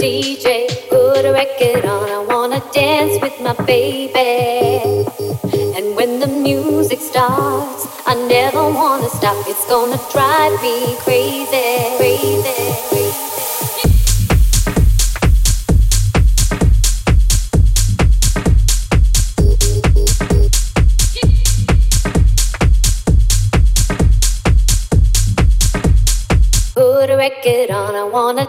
DJ, put a record on. I wanna dance with my baby. And when the music starts, I never wanna stop. It's gonna drive me crazy, crazy. Put a record on, I wanna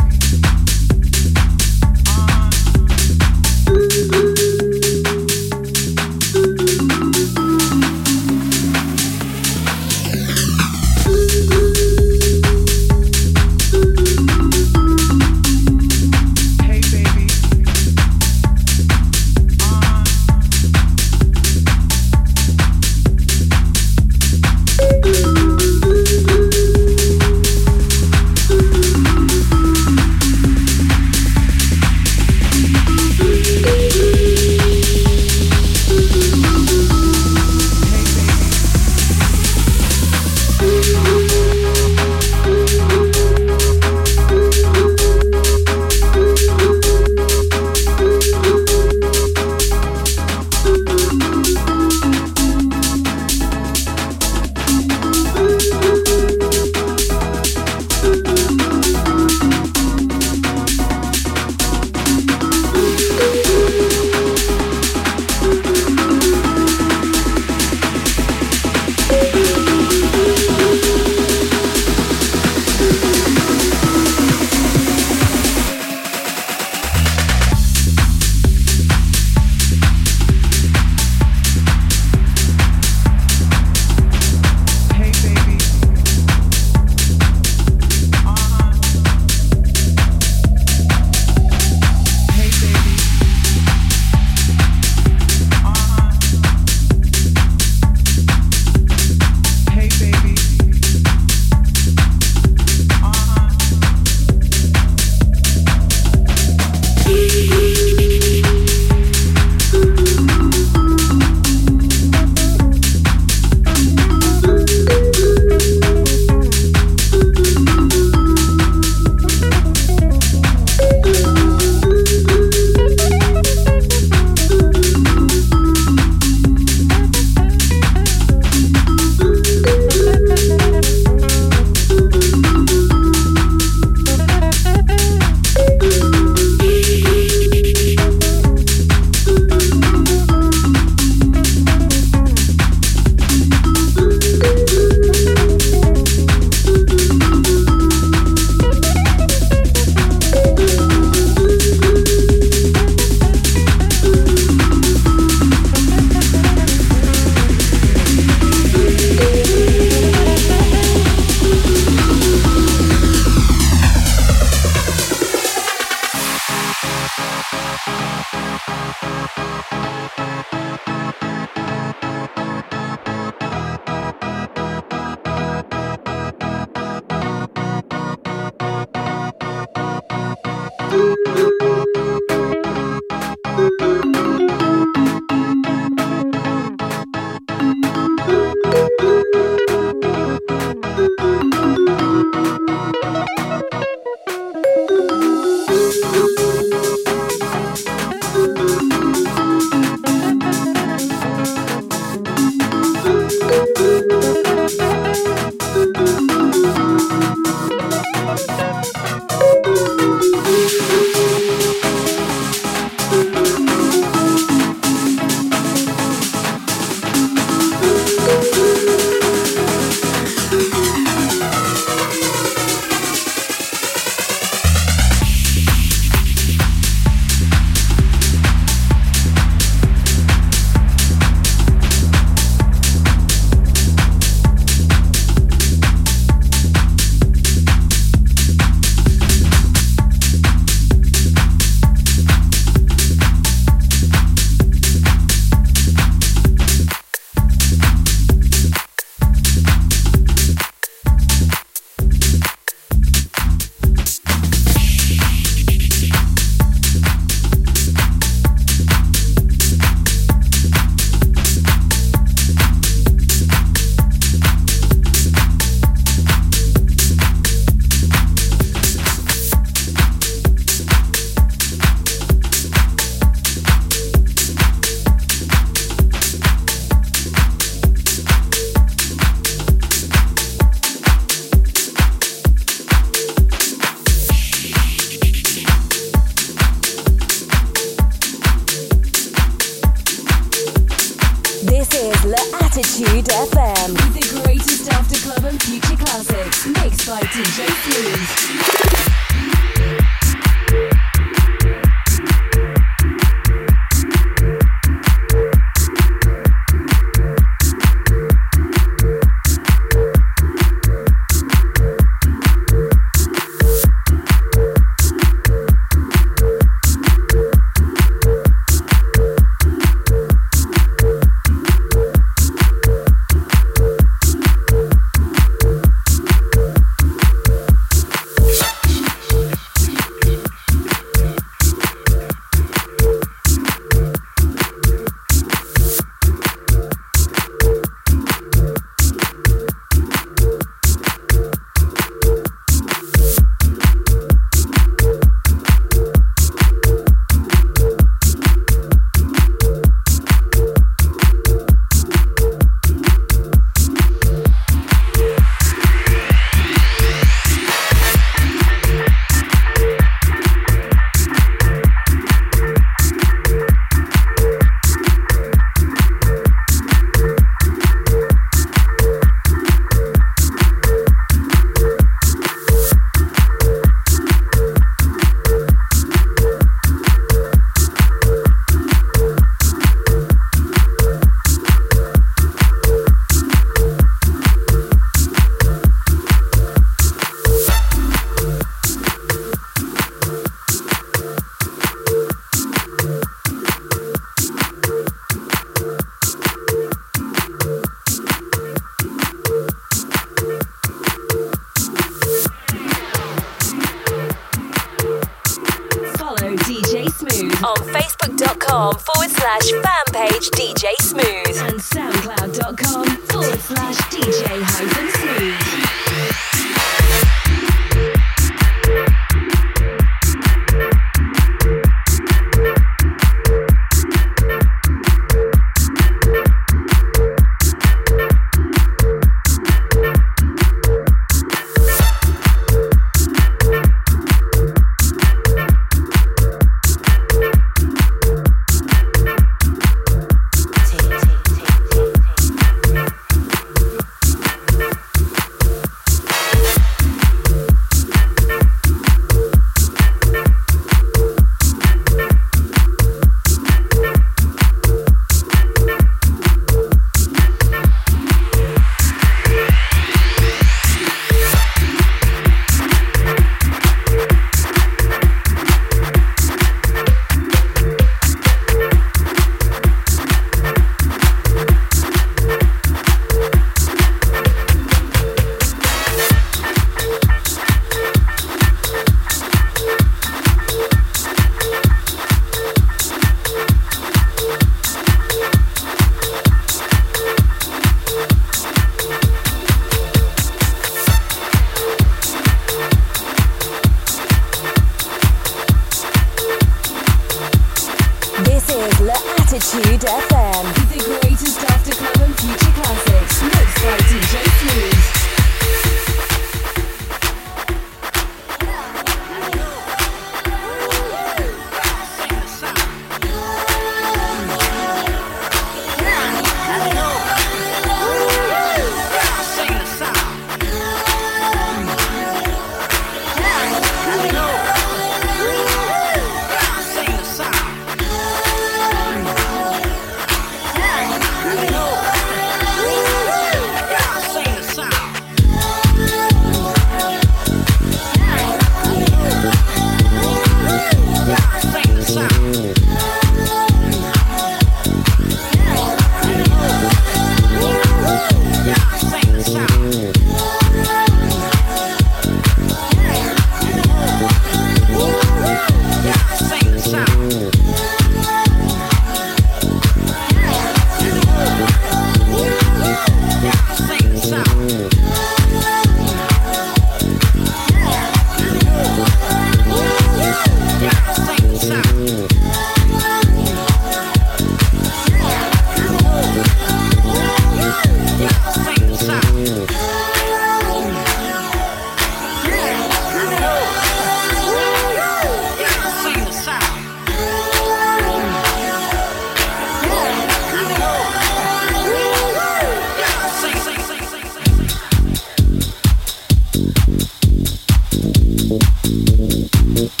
Thank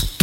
you.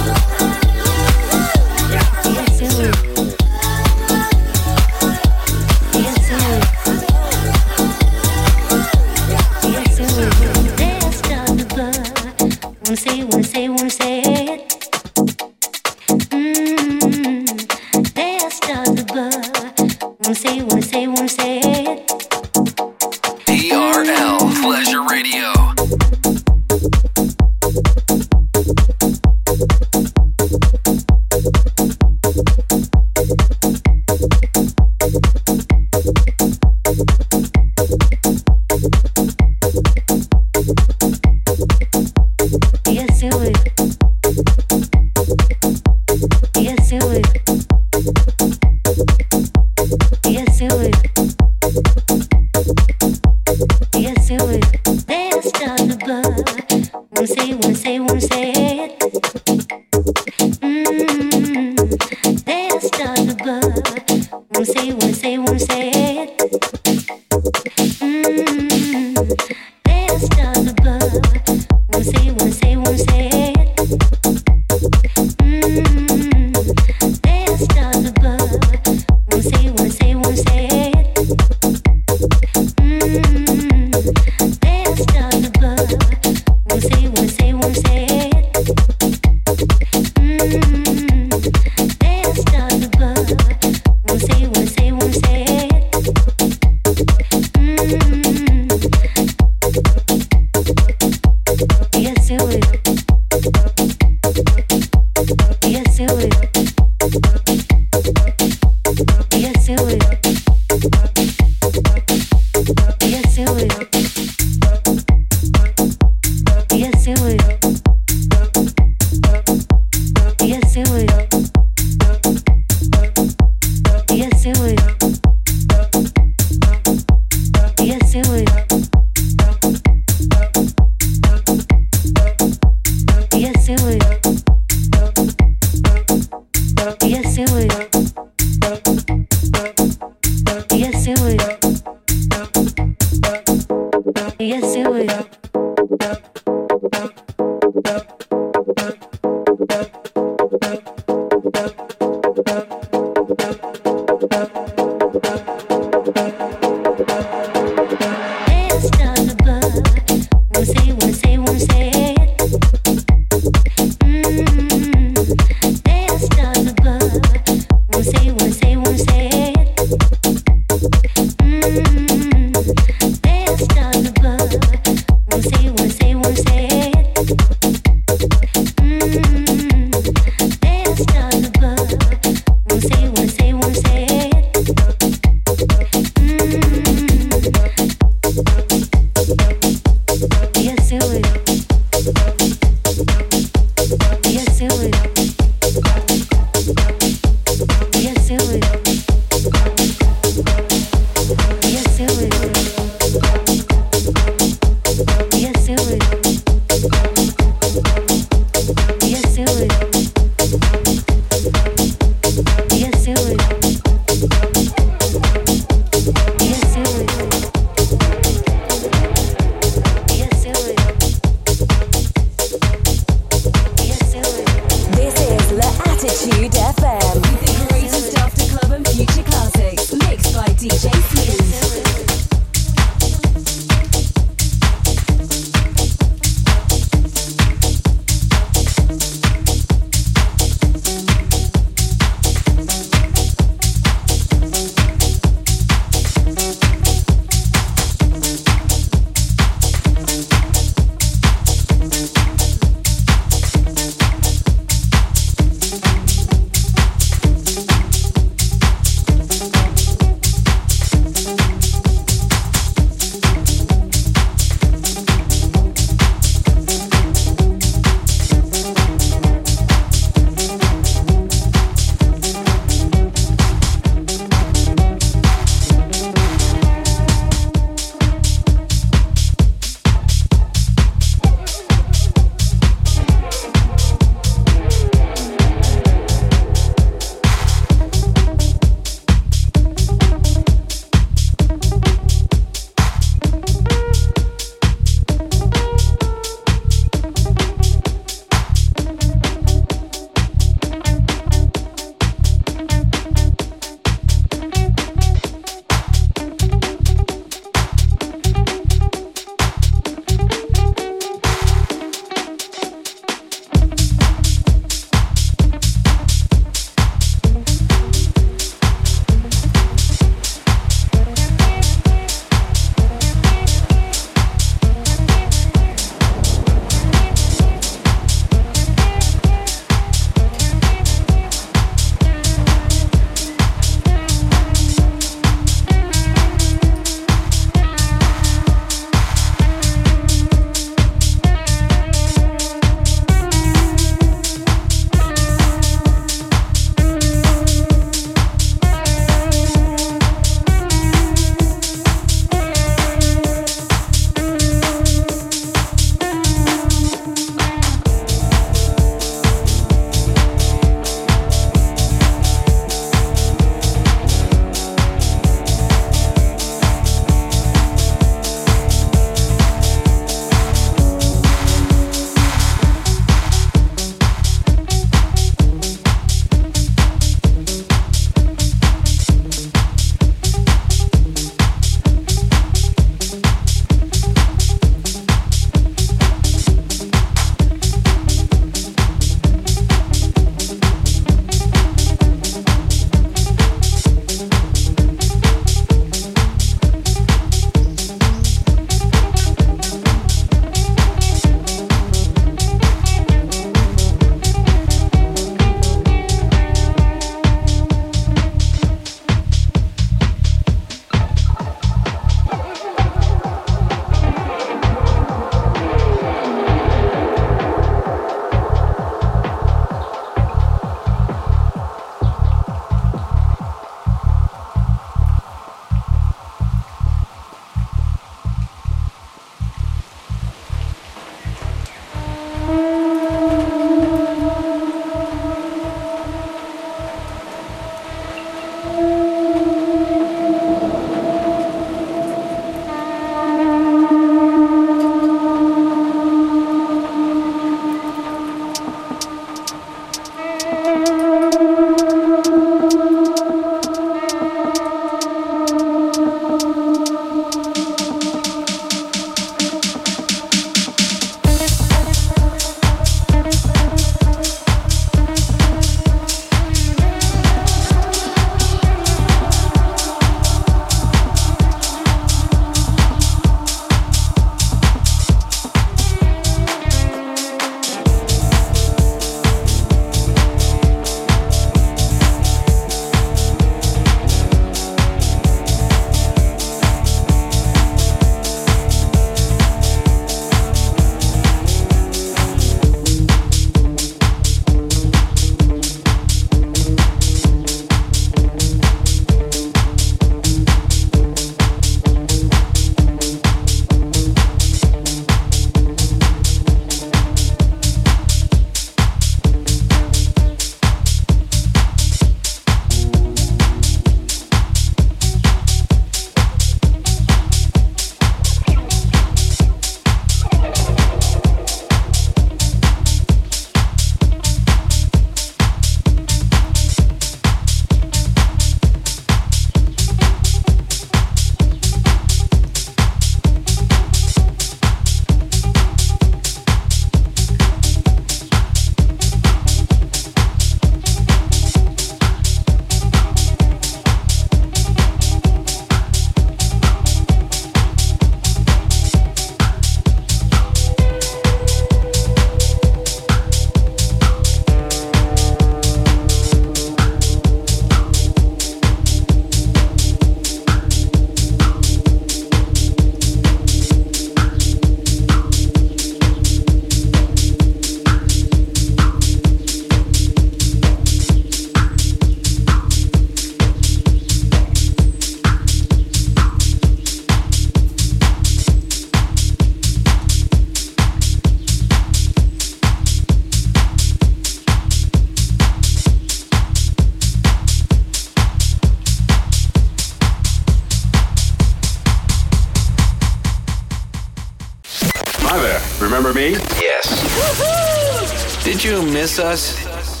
miss us?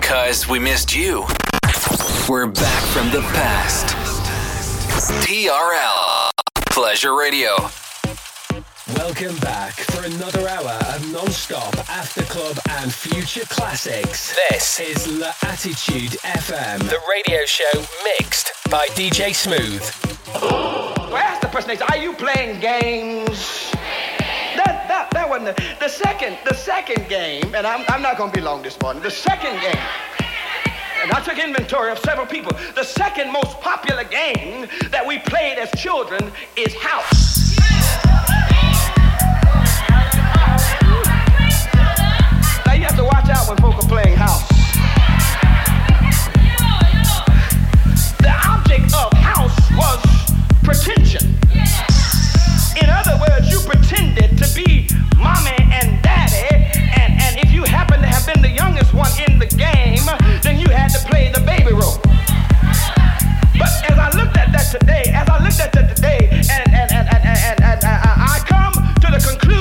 Cause we missed you. We're back from the past. TRL Pleasure Radio. Welcome back for another hour of non-stop after club and future classics. This is La Attitude FM, the radio show mixed by DJ Smooth. Where's the person? Are you playing games? stop. That wasn't the, the second. The second game, and I'm, I'm not going to be long this morning. The second game. And I took inventory of several people. The second most popular game that we played as children is house. Now you have to watch out when folk are playing house. The object of house was pretension. In other words, you pretended to be mommy and daddy. And, and if you happen to have been the youngest one in the game, then you had to play the baby role. But as I looked at that today, as I looked at that today, and, and, and, and, and, and, and I come to the conclusion.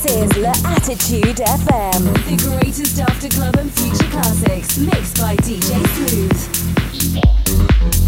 This is the Attitude FM, the greatest after club and future classics, mixed by DJ Smooth.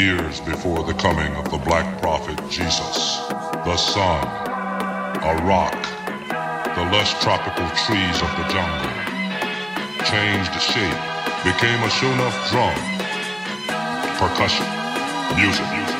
Years before the coming of the black prophet Jesus, the sun, a rock, the lush tropical trees of the jungle, changed shape, became a show-enough drum, percussion, music, music.